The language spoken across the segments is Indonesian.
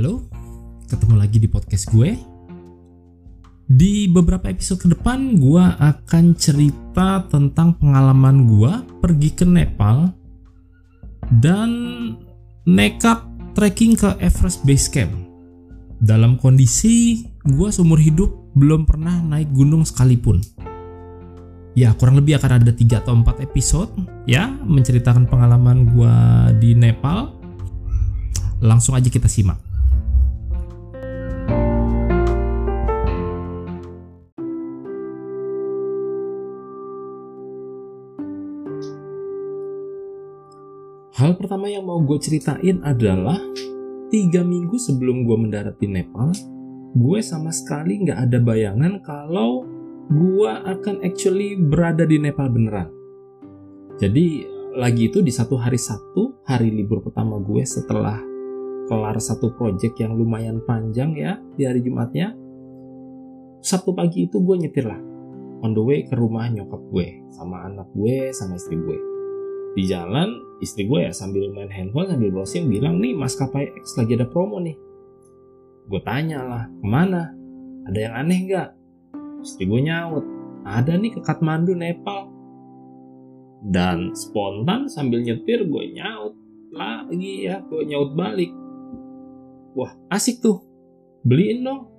Halo, ketemu lagi di podcast gue. Di beberapa episode ke depan, gue akan cerita tentang pengalaman gue pergi ke Nepal dan nekat trekking ke Everest Base Camp. Dalam kondisi gue seumur hidup belum pernah naik gunung sekalipun. Ya, kurang lebih akan ada 3 atau 4 episode ya menceritakan pengalaman gue di Nepal. Langsung aja kita simak. Hal pertama yang mau gue ceritain adalah tiga minggu sebelum gue mendarat di Nepal, gue sama sekali nggak ada bayangan kalau gue akan actually berada di Nepal beneran. Jadi lagi itu di satu hari Sabtu, hari libur pertama gue setelah kelar satu project yang lumayan panjang ya di hari Jumatnya. Sabtu pagi itu gue nyetir lah on the way ke rumah nyokap gue sama anak gue sama istri gue di jalan istri gue ya sambil main handphone sambil browsing bilang nih maskapai X lagi ada promo nih. Gue tanya lah ke mana? Ada yang aneh nggak? Istri gue nyaut ada nih ke Kathmandu Nepal. Dan spontan sambil nyetir gue nyaut lagi ya gue nyaut balik. Wah asik tuh. Beliin dong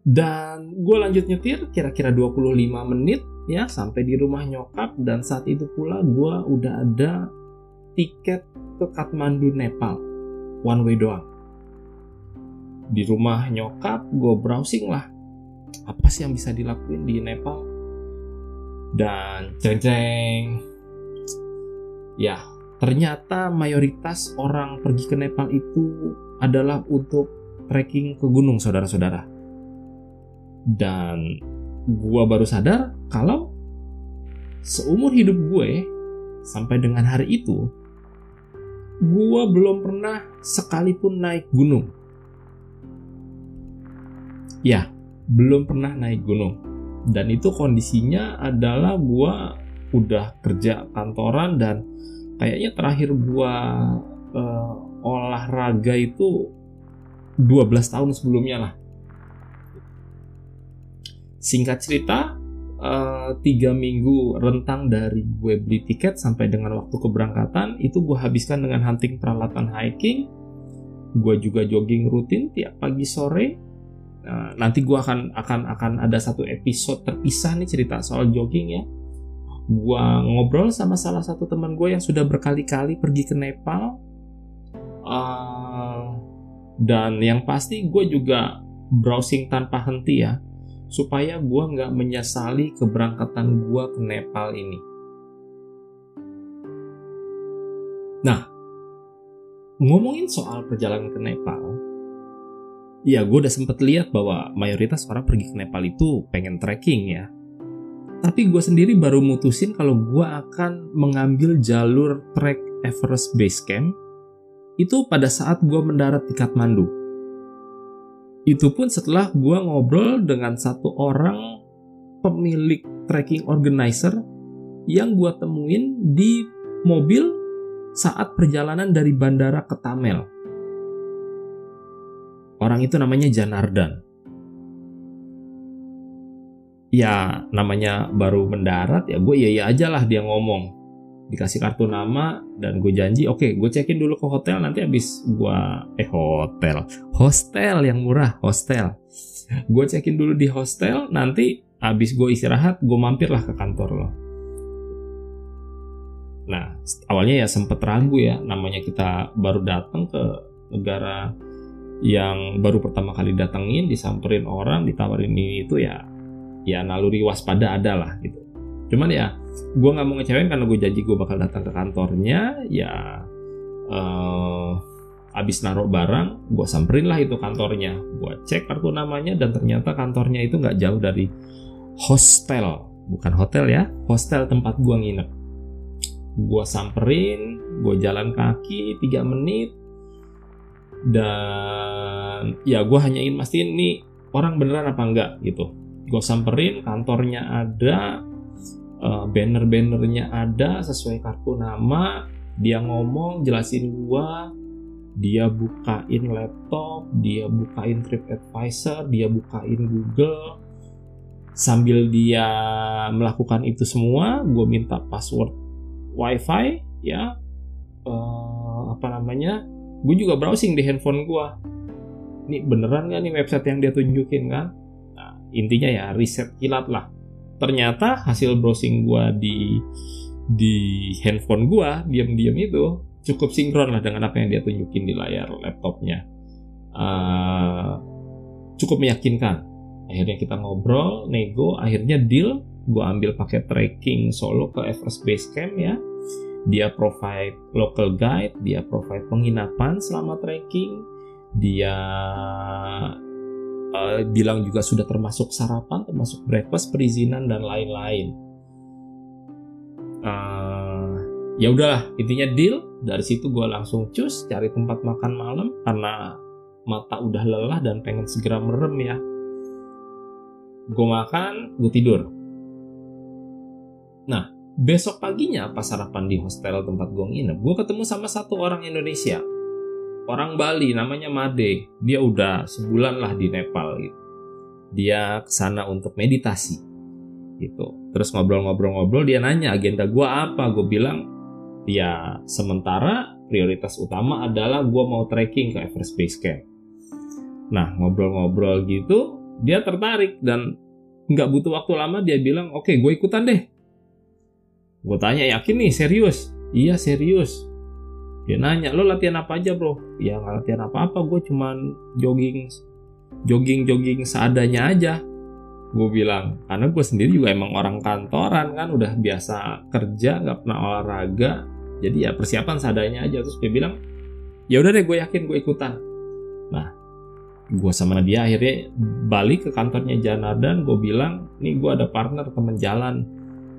dan gue lanjut nyetir kira-kira 25 menit ya sampai di rumah nyokap. Dan saat itu pula gue udah ada tiket ke Kathmandu Nepal. One way doang. Di rumah nyokap gue browsing lah. Apa sih yang bisa dilakuin di Nepal? Dan ceng ya ternyata mayoritas orang pergi ke Nepal itu adalah untuk trekking ke gunung saudara-saudara dan gue baru sadar kalau seumur hidup gue sampai dengan hari itu gue belum pernah sekalipun naik gunung. Ya, belum pernah naik gunung. Dan itu kondisinya adalah gue udah kerja kantoran dan kayaknya terakhir gue uh, olahraga itu 12 tahun sebelumnya lah Singkat cerita, uh, tiga minggu rentang dari gue beli tiket sampai dengan waktu keberangkatan itu gue habiskan dengan hunting peralatan hiking. Gue juga jogging rutin tiap pagi sore. Uh, nanti gue akan akan akan ada satu episode terpisah nih cerita soal jogging ya. Gue ngobrol sama salah satu teman gue yang sudah berkali-kali pergi ke Nepal. Uh, dan yang pasti gue juga browsing tanpa henti ya supaya gue nggak menyesali keberangkatan gue ke Nepal ini. Nah, ngomongin soal perjalanan ke Nepal, ya gue udah sempet lihat bahwa mayoritas orang pergi ke Nepal itu pengen trekking ya. Tapi gue sendiri baru mutusin kalau gue akan mengambil jalur trek Everest Base Camp itu pada saat gue mendarat di Kathmandu. Itu pun setelah gue ngobrol dengan satu orang pemilik trekking organizer yang gue temuin di mobil saat perjalanan dari bandara ke Tamel. Orang itu namanya Janardan. Ya namanya baru mendarat ya gue iya iya aja lah dia ngomong dikasih kartu nama dan gue janji oke okay, gue cekin dulu ke hotel nanti habis gue eh hotel. Hostel yang murah hostel. Gue cekin dulu di hostel nanti habis gue istirahat gue mampir lah ke kantor lo. Nah awalnya ya sempet ragu ya namanya kita baru datang ke negara yang baru pertama kali datengin disamperin orang ditawarin ini itu ya ya naluri waspada ada lah gitu cuman ya gue nggak mau ngecewain karena gue janji gue bakal datang ke kantornya ya uh, abis naruh barang gue samperin lah itu kantornya. Gue cek kartu namanya dan ternyata kantornya itu nggak jauh dari hostel. Bukan hotel ya hostel tempat gue nginep. Gue samperin gue jalan kaki 3 menit dan ya gue hanya ingin mastiin nih orang beneran apa enggak? Gitu. Gue samperin kantornya ada uh, banner-bannernya ada sesuai kartu nama dia ngomong jelasin gua dia bukain laptop, dia bukain TripAdvisor, dia bukain Google. Sambil dia melakukan itu semua, gue minta password WiFi, ya, uh, apa namanya? Gue juga browsing di handphone gue. Ini beneran gak nih website yang dia tunjukin kan? Nah, intinya ya riset kilat lah. Ternyata hasil browsing gue di di handphone gue diam-diam itu cukup sinkron lah dengan apa yang dia tunjukin di layar laptopnya. Uh, cukup meyakinkan. Akhirnya kita ngobrol, nego, akhirnya deal. Gue ambil paket trekking solo ke Everest Base Camp ya. Dia provide local guide, dia provide penginapan selama trekking, dia uh, bilang juga sudah termasuk sarapan, termasuk breakfast, perizinan dan lain-lain. Uh, ya udahlah, intinya deal. Dari situ gue langsung cus cari tempat makan malam karena mata udah lelah dan pengen segera merem ya. Gue makan gue tidur. Nah besok paginya pas sarapan di hostel tempat gue nginep gue ketemu sama satu orang Indonesia orang Bali namanya Made dia udah sebulan lah di Nepal gitu dia ke sana untuk meditasi gitu terus ngobrol-ngobrol-ngobrol dia nanya agenda gue apa gue bilang ya sementara prioritas utama adalah gue mau trekking ke Everest Base Camp. Nah ngobrol-ngobrol gitu dia tertarik dan nggak butuh waktu lama dia bilang oke okay, gue ikutan deh. Gue tanya yakin nih serius? Iya serius. Dia nanya lo latihan apa aja bro? Ya nggak latihan apa-apa gue cuman jogging jogging jogging seadanya aja gue bilang. Karena gue sendiri juga emang orang kantoran kan udah biasa kerja nggak pernah olahraga. Jadi ya persiapan seadanya aja. Terus dia bilang ya udah deh gue yakin gue ikutan. Nah gue sama dia akhirnya balik ke kantornya Janardan gue bilang nih gue ada partner temen jalan.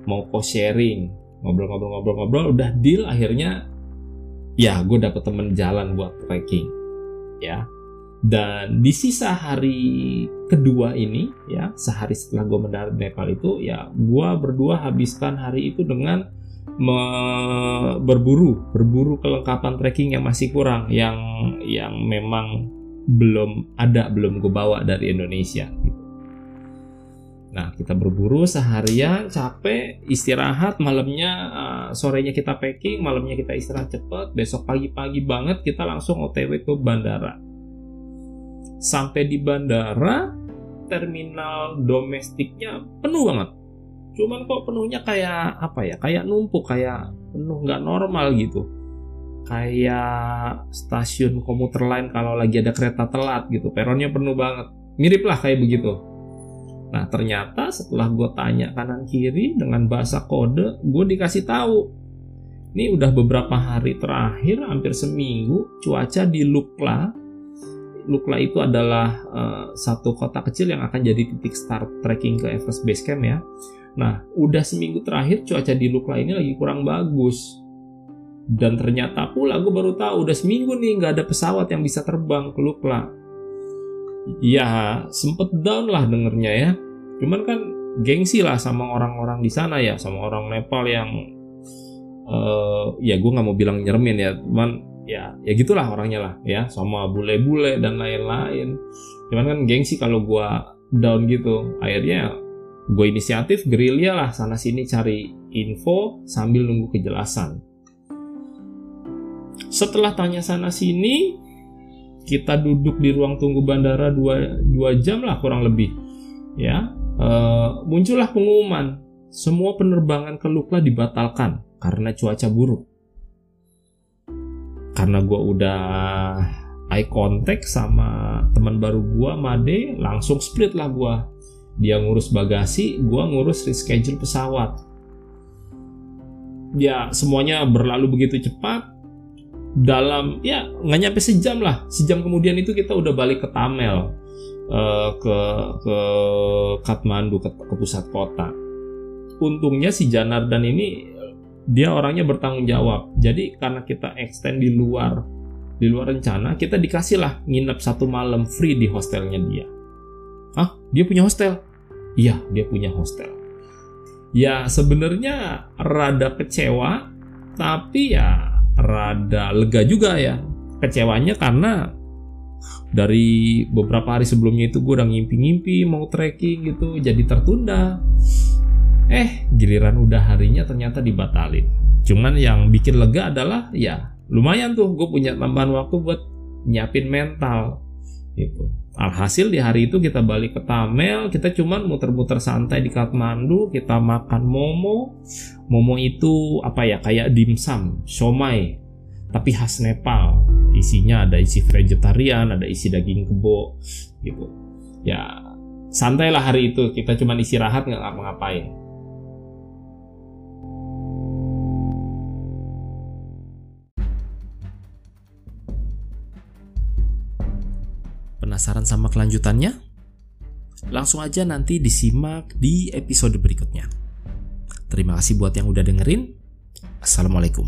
Mau cost sharing ngobrol-ngobrol-ngobrol-ngobrol. Udah deal akhirnya ya gue dapet temen jalan buat trekking ya dan di sisa hari kedua ini, ya sehari setelah gue mendarat Nepal itu, ya gue berdua habiskan hari itu dengan me berburu, berburu kelengkapan trekking yang masih kurang, yang yang memang belum ada, belum gue bawa dari Indonesia. Nah kita berburu seharian, capek, istirahat, malamnya uh, sorenya kita packing, malamnya kita istirahat cepet, besok pagi-pagi banget kita langsung OTW ke bandara. Sampai di bandara terminal domestiknya penuh banget. Cuman kok penuhnya kayak apa ya kayak numpuk kayak penuh nggak normal gitu. Kayak stasiun komuter lain kalau lagi ada kereta telat gitu peronnya penuh banget. Mirip lah kayak begitu nah ternyata setelah gue tanya kanan kiri dengan bahasa kode gue dikasih tahu ini udah beberapa hari terakhir hampir seminggu cuaca di Lukla Lukla itu adalah uh, satu kota kecil yang akan jadi titik start trekking ke Everest Base Camp ya. Nah, udah seminggu terakhir cuaca di Lukla ini lagi kurang bagus. Dan ternyata pula gue baru tahu udah seminggu nih nggak ada pesawat yang bisa terbang ke Lukla. Ya sempet down lah dengernya ya. Cuman kan gengsi lah sama orang-orang di sana ya, sama orang Nepal yang uh, ya gue nggak mau bilang nyeremin ya, cuman ya ya gitulah orangnya lah ya sama bule-bule dan lain-lain. Cuman kan gengsi kalau gue down gitu. Akhirnya gue inisiatif gerilya lah sana sini cari info sambil nunggu kejelasan. Setelah tanya sana sini kita duduk di ruang tunggu bandara 2, 2 jam lah kurang lebih ya. E, muncullah pengumuman. Semua penerbangan ke Lukla dibatalkan karena cuaca buruk. Karena gue udah eye contact sama teman baru gue Made langsung split lah gue dia ngurus bagasi gue ngurus reschedule pesawat. Ya semuanya berlalu begitu cepat dalam ya nggak nyampe sejam lah sejam kemudian itu kita udah balik ke Tamel uh, ke ke Kathmandu ke, ke pusat kota untungnya si Janardan ini dia orangnya bertanggung jawab. Jadi karena kita extend di luar di luar rencana, kita dikasih lah nginep satu malam free di hostelnya dia. Ah, dia punya hostel? Iya, dia punya hostel. Ya sebenarnya rada kecewa, tapi ya rada lega juga ya. kecewanya karena dari beberapa hari sebelumnya itu gue udah ngimpi-ngimpi mau trekking gitu jadi tertunda. Eh giliran udah harinya ternyata dibatalin. Cuman yang bikin lega adalah ya lumayan tuh gue punya tambahan waktu buat nyiapin mental gitu alhasil di hari itu kita balik ke Tamel kita cuman muter-muter santai di Kathmandu kita makan momo. Momo itu apa ya kayak dimsum somai tapi khas Nepal. Isinya ada isi vegetarian ada isi daging kebo gitu. Ya santailah hari itu. Kita cuman istirahat nggak ngapa-ngapain Penasaran sama kelanjutannya? Langsung aja nanti disimak di episode berikutnya. Terima kasih buat yang udah dengerin. Assalamualaikum.